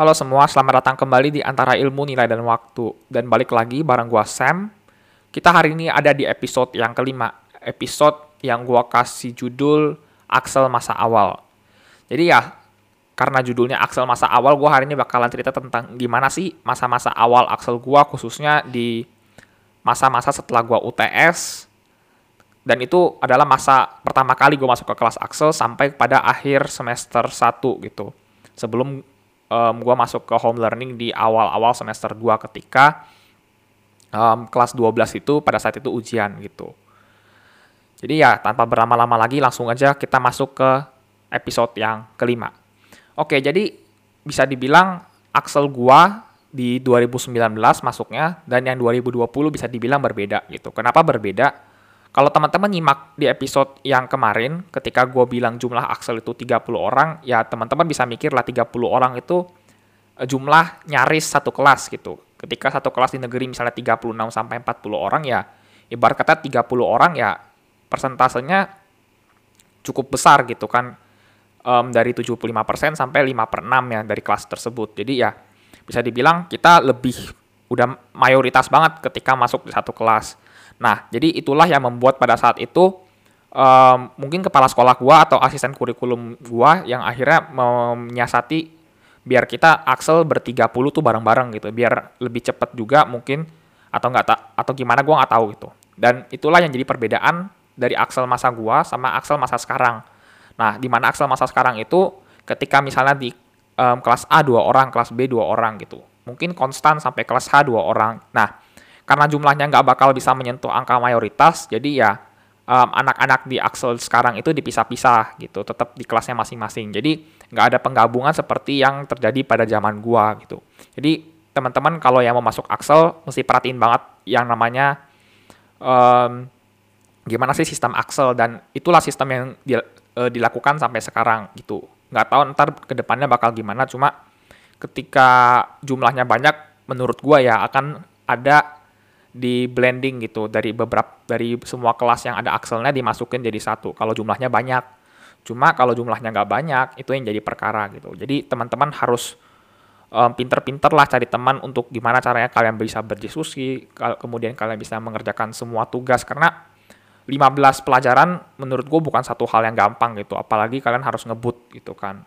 Halo semua, selamat datang kembali di Antara Ilmu, Nilai, dan Waktu. Dan balik lagi bareng gua Sam. Kita hari ini ada di episode yang kelima. Episode yang gua kasih judul Axel Masa Awal. Jadi ya, karena judulnya Axel Masa Awal, gua hari ini bakalan cerita tentang gimana sih masa-masa awal Axel gua, khususnya di masa-masa setelah gua UTS. Dan itu adalah masa pertama kali gue masuk ke kelas Axel sampai pada akhir semester 1 gitu. Sebelum um, gue masuk ke home learning di awal-awal semester 2 ketika um, kelas 12 itu pada saat itu ujian gitu. Jadi ya tanpa berlama-lama lagi langsung aja kita masuk ke episode yang kelima. Oke, jadi bisa dibilang Axel gua di 2019 masuknya dan yang 2020 bisa dibilang berbeda gitu. Kenapa berbeda? Kalau teman-teman nyimak di episode yang kemarin, ketika gue bilang jumlah Axel itu 30 orang, ya teman-teman bisa mikir lah 30 orang itu eh, jumlah nyaris satu kelas gitu. Ketika satu kelas di negeri misalnya 36 sampai 40 orang ya, ibarat kata 30 orang ya persentasenya cukup besar gitu kan. Um, dari 75% sampai 5 per 6 ya dari kelas tersebut. Jadi ya bisa dibilang kita lebih udah mayoritas banget ketika masuk di satu kelas. Nah, jadi itulah yang membuat pada saat itu um, mungkin kepala sekolah gua atau asisten kurikulum gua yang akhirnya menyiasati biar kita Axel bertiga puluh tuh bareng-bareng gitu, biar lebih cepat juga mungkin atau enggak tak atau gimana gua nggak tahu gitu. Dan itulah yang jadi perbedaan dari Axel masa gua sama Axel masa sekarang. Nah, di mana Axel masa sekarang itu ketika misalnya di um, kelas A dua orang, kelas B dua orang gitu. Mungkin konstan sampai kelas H dua orang. Nah, karena jumlahnya nggak bakal bisa menyentuh angka mayoritas, jadi ya anak anak-anak di Axel sekarang itu dipisah-pisah gitu, tetap di kelasnya masing-masing. Jadi nggak ada penggabungan seperti yang terjadi pada zaman gua gitu. Jadi teman-teman kalau yang mau masuk Axel mesti perhatiin banget yang namanya um, gimana sih sistem Axel dan itulah sistem yang di, uh, dilakukan sampai sekarang gitu. Nggak tahu ntar ke depannya bakal gimana, cuma ketika jumlahnya banyak, menurut gua ya akan ada di blending gitu. Dari beberapa dari semua kelas yang ada akselnya dimasukin jadi satu. Kalau jumlahnya banyak. Cuma kalau jumlahnya nggak banyak itu yang jadi perkara gitu. Jadi teman-teman harus um, pinter-pinter lah cari teman untuk gimana caranya kalian bisa berdiskusi kemudian kalian bisa mengerjakan semua tugas. Karena 15 pelajaran menurut gue bukan satu hal yang gampang gitu. Apalagi kalian harus ngebut gitu kan.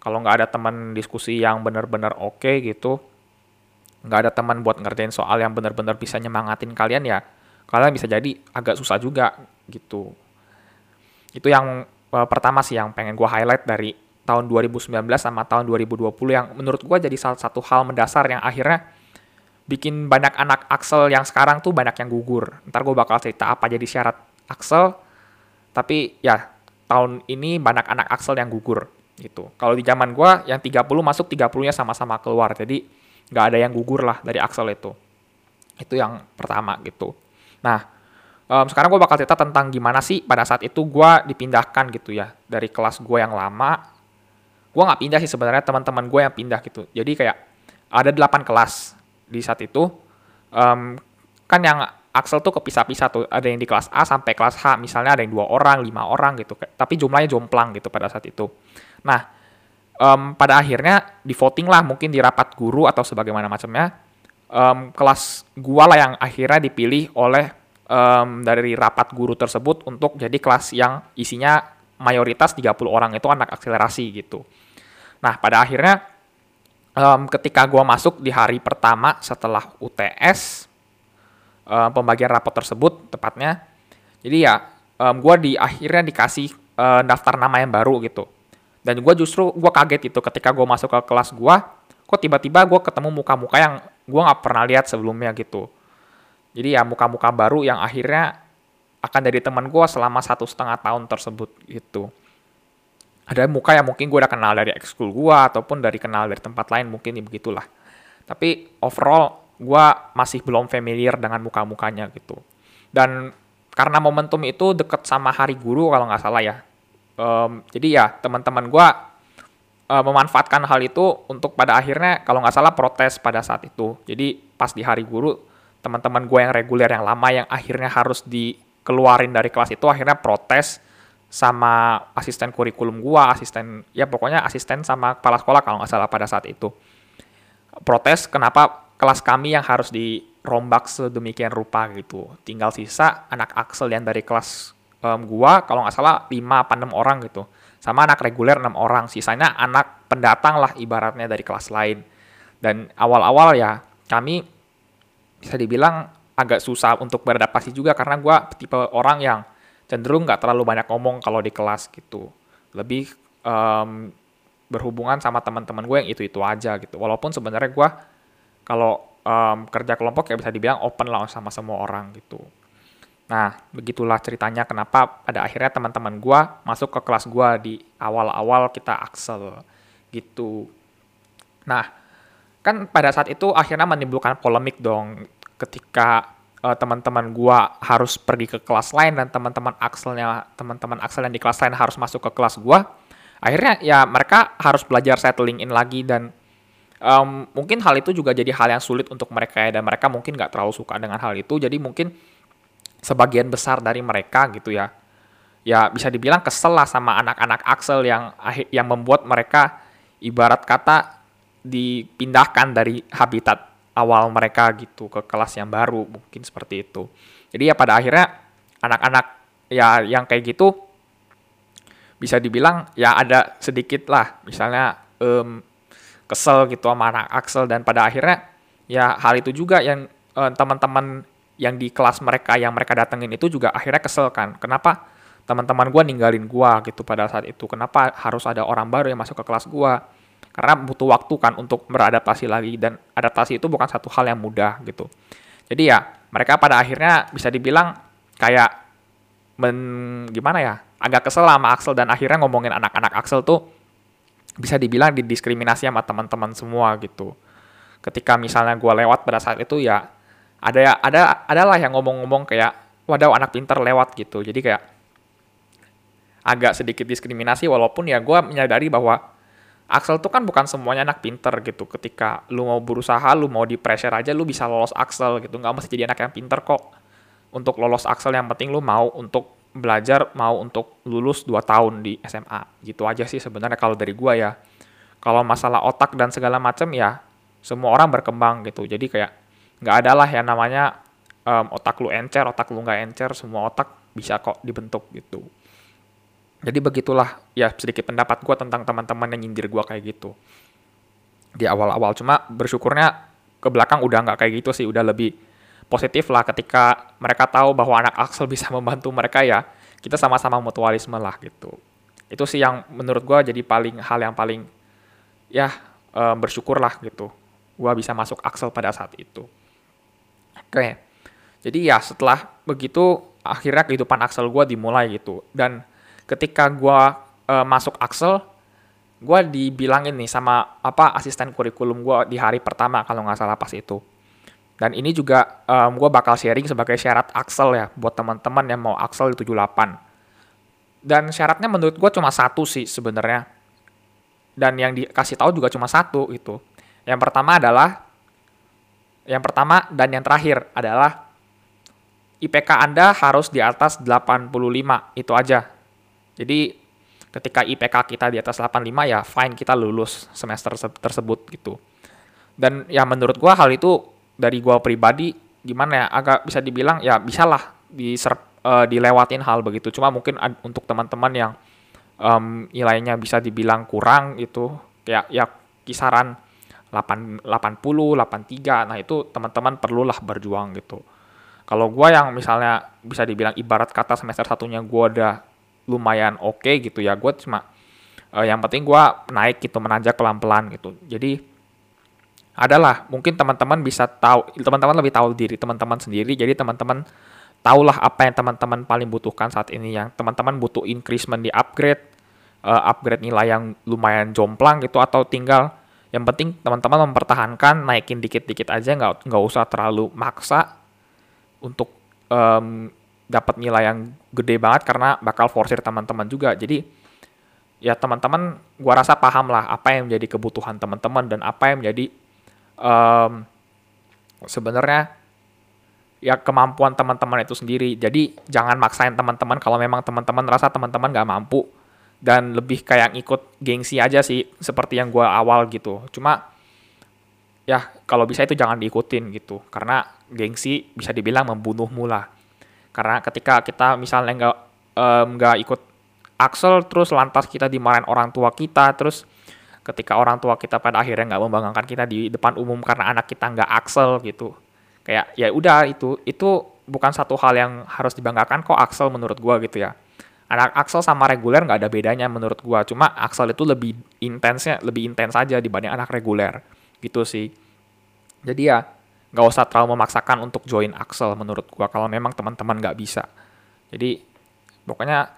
Kalau nggak ada teman diskusi yang benar-benar oke okay, gitu nggak ada teman buat ngerjain soal yang benar-benar bisa nyemangatin kalian ya kalian bisa jadi agak susah juga gitu. Itu yang uh, pertama sih yang pengen gue highlight dari tahun 2019 sama tahun 2020 yang menurut gue jadi salah satu hal mendasar yang akhirnya bikin banyak anak Axel yang sekarang tuh banyak yang gugur. Ntar gue bakal cerita apa jadi syarat Axel tapi ya tahun ini banyak anak Axel yang gugur gitu. Kalau di zaman gue yang 30 masuk 30 nya sama-sama keluar jadi nggak ada yang gugur lah dari Axel itu. Itu yang pertama gitu. Nah um, sekarang gue bakal cerita tentang gimana sih pada saat itu gue dipindahkan gitu ya. Dari kelas gue yang lama gue nggak pindah sih sebenarnya teman-teman gue yang pindah gitu. Jadi kayak ada delapan kelas di saat itu. Um, kan yang Axel tuh kepisah-pisah tuh. Ada yang di kelas A sampai kelas H. Misalnya ada yang dua orang lima orang gitu. Tapi jumlahnya jomplang gitu pada saat itu. Nah um, pada akhirnya di voting lah mungkin di rapat guru atau sebagaimana macamnya um, kelas gua lah yang akhirnya dipilih oleh um, dari rapat guru tersebut untuk jadi kelas yang isinya mayoritas 30 orang itu anak akselerasi gitu. Nah, pada akhirnya um, ketika gua masuk di hari pertama setelah UTS um, pembagian rapot tersebut tepatnya jadi ya um, gua di akhirnya dikasih uh, daftar nama yang baru gitu dan gue justru gue kaget itu ketika gue masuk ke kelas gue kok tiba-tiba gue ketemu muka-muka yang gue nggak pernah lihat sebelumnya gitu. Jadi ya muka-muka baru yang akhirnya akan dari teman gue selama satu setengah tahun tersebut gitu. Ada muka yang mungkin gue udah kenal dari ekskul gue ataupun dari kenal dari tempat lain mungkin ya begitulah. Tapi overall gue masih belum familiar dengan muka-mukanya gitu. Dan karena momentum itu deket sama hari guru kalau nggak salah ya um, jadi ya teman-teman gue uh, memanfaatkan hal itu untuk pada akhirnya kalau nggak salah protes pada saat itu jadi pas di hari guru teman-teman gue yang reguler yang lama yang akhirnya harus dikeluarin dari kelas itu akhirnya protes sama asisten kurikulum gue asisten ya pokoknya asisten sama kepala sekolah kalau nggak salah pada saat itu protes kenapa kelas kami yang harus dirombak sedemikian rupa gitu. Tinggal sisa anak Axel yang dari kelas um, gua kalau nggak salah 5 apa 6 orang gitu. Sama anak reguler 6 orang, sisanya anak pendatang lah ibaratnya dari kelas lain. Dan awal-awal ya kami bisa dibilang agak susah untuk beradaptasi juga karena gua tipe orang yang cenderung nggak terlalu banyak ngomong kalau di kelas gitu. Lebih um, berhubungan sama teman-teman gue yang itu-itu aja gitu. Walaupun sebenarnya gue kalau um, kerja kelompok ya bisa dibilang open lah sama semua orang gitu. Nah, begitulah ceritanya kenapa pada akhirnya teman-teman gue masuk ke kelas gue di awal-awal kita Axel gitu. Nah, kan pada saat itu akhirnya menimbulkan polemik dong ketika uh, teman-teman gue harus pergi ke kelas lain dan teman-teman Axelnya teman-teman Axel yang di kelas lain harus masuk ke kelas gue akhirnya ya mereka harus belajar settling in lagi dan um, mungkin hal itu juga jadi hal yang sulit untuk mereka ya dan mereka mungkin nggak terlalu suka dengan hal itu jadi mungkin sebagian besar dari mereka gitu ya. Ya bisa dibilang kesel lah sama anak-anak Axel yang yang membuat mereka ibarat kata dipindahkan dari habitat awal mereka gitu ke kelas yang baru mungkin seperti itu. Jadi ya pada akhirnya anak-anak ya yang kayak gitu bisa dibilang ya ada sedikit lah. Misalnya um, kesel gitu sama anak Axel dan pada akhirnya ya hal itu juga yang teman-teman yang di kelas mereka yang mereka datengin itu juga akhirnya kesel kan. Kenapa teman-teman gue ninggalin gue gitu pada saat itu? Kenapa harus ada orang baru yang masuk ke kelas gue karena butuh waktu kan untuk beradaptasi lagi dan adaptasi itu bukan satu hal yang mudah gitu. Jadi ya mereka pada akhirnya bisa dibilang kayak men gimana ya agak kesel sama Axel dan akhirnya ngomongin anak-anak Axel tuh bisa dibilang didiskriminasi sama teman-teman semua gitu. Ketika misalnya gue lewat pada saat itu ya ada ada adalah yang ngomong-ngomong kayak waduh anak pinter lewat gitu. Jadi kayak agak sedikit diskriminasi walaupun ya gue menyadari bahwa Axel tuh kan bukan semuanya anak pinter gitu. Ketika lu mau berusaha, lu mau di pressure aja, lu bisa lolos Axel gitu. Nggak mesti jadi anak yang pinter kok. Untuk lolos Axel yang penting lu mau untuk belajar mau untuk lulus 2 tahun di SMA. Gitu aja sih sebenarnya kalau dari gua ya. Kalau masalah otak dan segala macam ya semua orang berkembang gitu. Jadi kayak nggak ada lah yang namanya um, otak lu encer, otak lu nggak encer, semua otak bisa kok dibentuk gitu. Jadi begitulah ya sedikit pendapat gua tentang teman-teman yang nyindir gua kayak gitu. Di awal-awal cuma bersyukurnya ke belakang udah nggak kayak gitu sih, udah lebih positif lah ketika mereka tahu bahwa anak Axel bisa membantu mereka ya kita sama-sama mutualisme lah gitu itu sih yang menurut gue jadi paling hal yang paling ya e, bersyukur lah gitu gue bisa masuk Axel pada saat itu oke jadi ya setelah begitu akhirnya kehidupan Axel gue dimulai gitu dan ketika gue e, masuk Axel gue dibilangin nih sama apa asisten kurikulum gue di hari pertama kalau nggak salah pas itu dan ini juga um, gue bakal sharing sebagai syarat Axel ya buat teman-teman yang mau Axel di 78. Dan syaratnya menurut gue cuma satu sih sebenarnya. Dan yang dikasih tahu juga cuma satu itu. Yang pertama adalah yang pertama dan yang terakhir adalah IPK Anda harus di atas 85 itu aja. Jadi ketika IPK kita di atas 85 ya fine kita lulus semester tersebut gitu. Dan ya menurut gue hal itu dari gua pribadi gimana ya agak bisa dibilang ya bisalah di uh, dilewatin hal begitu cuma mungkin untuk teman-teman yang um, nilainya bisa dibilang kurang itu kayak ya kisaran 8 80 83 nah itu teman-teman perlulah berjuang gitu. Kalau gua yang misalnya bisa dibilang ibarat kata semester satunya gua udah lumayan oke okay gitu ya gua cuma uh, yang penting gua naik gitu menanjak pelan-pelan gitu. Jadi adalah mungkin teman-teman bisa tahu teman-teman lebih tahu diri teman-teman sendiri. Jadi teman-teman tahulah apa yang teman-teman paling butuhkan saat ini. Yang teman-teman butuh increasement di upgrade uh, upgrade nilai yang lumayan jomplang gitu atau tinggal yang penting teman-teman mempertahankan naikin dikit-dikit aja nggak nggak usah terlalu maksa untuk um, dapat nilai yang gede banget karena bakal forsir teman-teman juga jadi ya teman-teman gua rasa paham lah apa yang menjadi kebutuhan teman-teman dan apa yang menjadi um, sebenarnya ya kemampuan teman-teman itu sendiri. Jadi jangan maksain teman-teman kalau memang teman-teman rasa teman-teman nggak mampu dan lebih kayak ikut gengsi aja sih seperti yang gue awal gitu. Cuma ya kalau bisa itu jangan diikutin gitu. Karena gengsi bisa dibilang membunuh mula karena ketika kita misalnya nggak nggak um, ikut Axel terus lantas kita dimarahin orang tua kita terus ketika orang tua kita pada akhirnya nggak membanggakan kita di depan umum karena anak kita nggak Axel gitu. Kayak ya udah itu itu bukan satu hal yang harus dibanggakan kok Axel menurut gua gitu ya anak Axel sama reguler nggak ada bedanya menurut gua. Cuma Axel itu lebih intensnya lebih intens aja dibanding anak reguler. Gitu sih. Jadi ya nggak usah terlalu memaksakan untuk join Axel menurut gua kalau memang teman-teman nggak bisa. Jadi pokoknya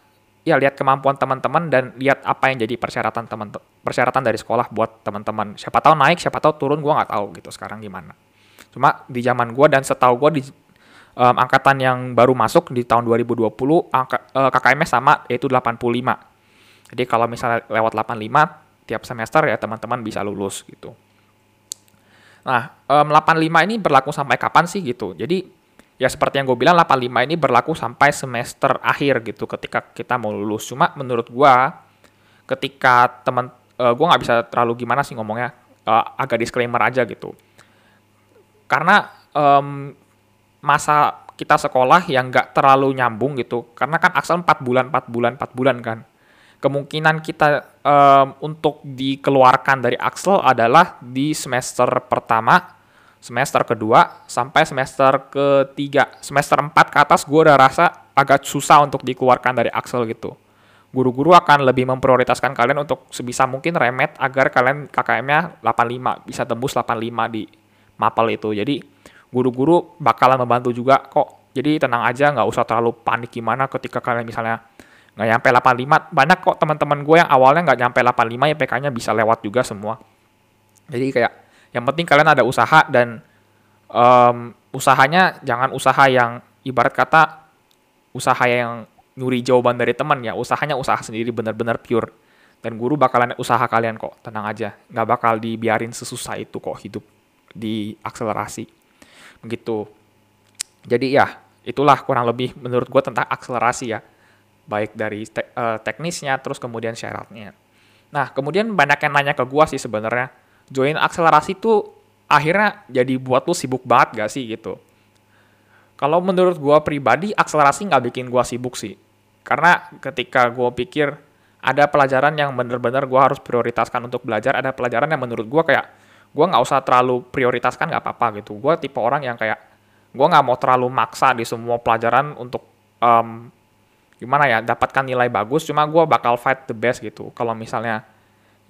ya lihat kemampuan teman-teman dan lihat apa yang jadi persyaratan teman persyaratan dari sekolah buat teman-teman. Siapa tahu naik siapa tahu turun gua nggak tahu gitu sekarang gimana. Cuma di zaman gua dan setahu gua di um, angkatan yang baru masuk di tahun 2020 angka, uh, KKM sama yaitu 85 jadi kalau misalnya lewat 85 tiap semester ya teman-teman bisa lulus gitu Nah, um, 85 ini berlaku sampai kapan sih gitu? Jadi ya seperti yang gue bilang 85 ini berlaku sampai semester akhir gitu ketika kita mau lulus. Cuma menurut gue ketika teman uh, eh, gue nggak bisa terlalu gimana sih ngomongnya uh, agak disclaimer aja gitu. Karena um, masa kita sekolah yang nggak terlalu nyambung gitu. Karena kan aksel 4 bulan, 4 bulan, 4 bulan kan kemungkinan kita um, untuk dikeluarkan dari Axel adalah di semester pertama, semester kedua, sampai semester ketiga. Semester 4 ke atas gue udah rasa agak susah untuk dikeluarkan dari Axel gitu. Guru-guru akan lebih memprioritaskan kalian untuk sebisa mungkin remet agar kalian KKM-nya 85, bisa tembus 85 di mapel itu. Jadi guru-guru bakalan membantu juga kok. Jadi tenang aja, nggak usah terlalu panik gimana ketika kalian misalnya nggak nyampe 85 banyak kok teman-teman gue yang awalnya nggak nyampe 85 ya PK-nya bisa lewat juga semua. Jadi kayak yang penting kalian ada usaha dan um, usahanya jangan usaha yang ibarat kata usaha yang nyuri jawaban dari teman ya. Usahanya usaha sendiri benar-benar pure. Dan guru bakalan usaha kalian kok. Tenang aja nggak bakal dibiarin sesusah itu kok hidup di akselerasi begitu jadi ya itulah kurang lebih menurut gue tentang akselerasi ya baik dari te uh, teknisnya terus kemudian syaratnya. Nah, kemudian banyak yang nanya ke gua sih sebenarnya, join akselerasi tuh akhirnya jadi buat lu sibuk banget gak sih gitu. Kalau menurut gua pribadi, akselerasi nggak bikin gua sibuk sih. Karena ketika gua pikir ada pelajaran yang bener-bener gua harus prioritaskan untuk belajar, ada pelajaran yang menurut gua kayak gua nggak usah terlalu prioritaskan nggak apa-apa gitu. Gua tipe orang yang kayak gua nggak mau terlalu maksa di semua pelajaran untuk um, gimana ya dapatkan nilai bagus. Cuma gue bakal fight the best gitu. Kalau misalnya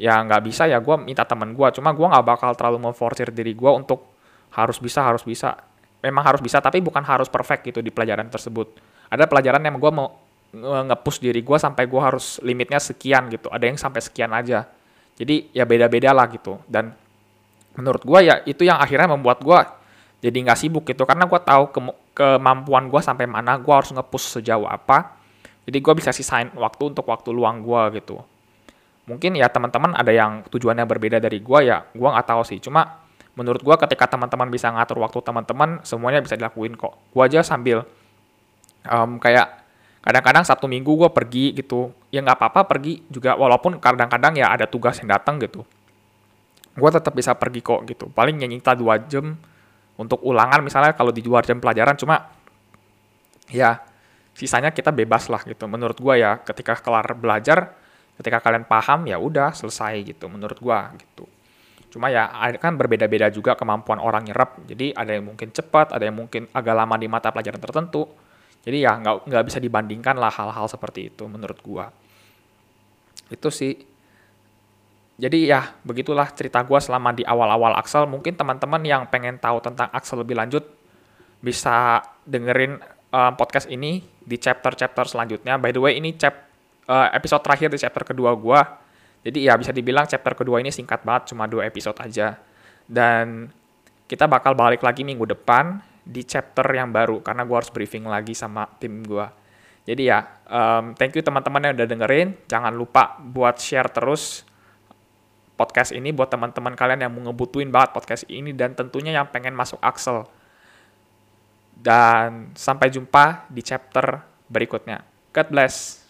ya nggak bisa ya gue minta temen gue cuma gue nggak bakal terlalu memforsir diri gue untuk harus bisa harus bisa. Memang harus bisa tapi bukan harus perfect gitu di pelajaran tersebut. Ada pelajaran yang gue mau nge-push diri gue sampai gue harus limitnya sekian gitu. Ada yang sampai sekian aja. Jadi ya beda-beda lah gitu. Dan menurut gue ya itu yang akhirnya membuat gue jadi nggak sibuk gitu karena gue tahu ke kemampuan gue sampai mana gue harus nge-push sejauh apa jadi gue bisa sisain waktu untuk waktu luang gue gitu. Mungkin ya teman-teman ada yang tujuannya berbeda dari gue ya, gue nggak tahu sih. Cuma menurut gue ketika teman-teman bisa ngatur waktu teman-teman, semuanya bisa dilakuin kok. Gue aja sambil um, kayak kadang-kadang Sabtu Minggu gue pergi gitu. Ya nggak apa-apa pergi juga, walaupun kadang-kadang ya ada tugas yang datang gitu. Gue tetap bisa pergi kok gitu. Paling nyita dua jam untuk ulangan misalnya kalau di luar jam pelajaran cuma ya sisanya kita bebas lah gitu. Menurut gua ya ketika kelar belajar ketika kalian paham ya udah selesai gitu menurut gua gitu. Cuma ya kan berbeda-beda juga kemampuan orang nyerap. Jadi ada yang mungkin cepat ada yang mungkin agak lama di mata pelajaran tertentu. Jadi ya nggak nggak bisa dibandingkan lah hal-hal seperti itu menurut gua. Itu sih jadi ya begitulah cerita gua selama di awal-awal Axel mungkin teman-teman yang pengen tahu tentang Axel lebih lanjut bisa dengerin uh, podcast ini di chapter-chapter selanjutnya. By the way, ini chap, uh, episode terakhir di chapter kedua gue. Jadi ya bisa dibilang chapter kedua ini singkat banget, cuma dua episode aja. Dan kita bakal balik lagi minggu depan di chapter yang baru, karena gue harus briefing lagi sama tim gue. Jadi ya, um, thank you teman-teman yang udah dengerin. Jangan lupa buat share terus podcast ini buat teman-teman kalian yang mau ngebutuin banget podcast ini dan tentunya yang pengen masuk Axel. Dan sampai jumpa di chapter berikutnya. God bless.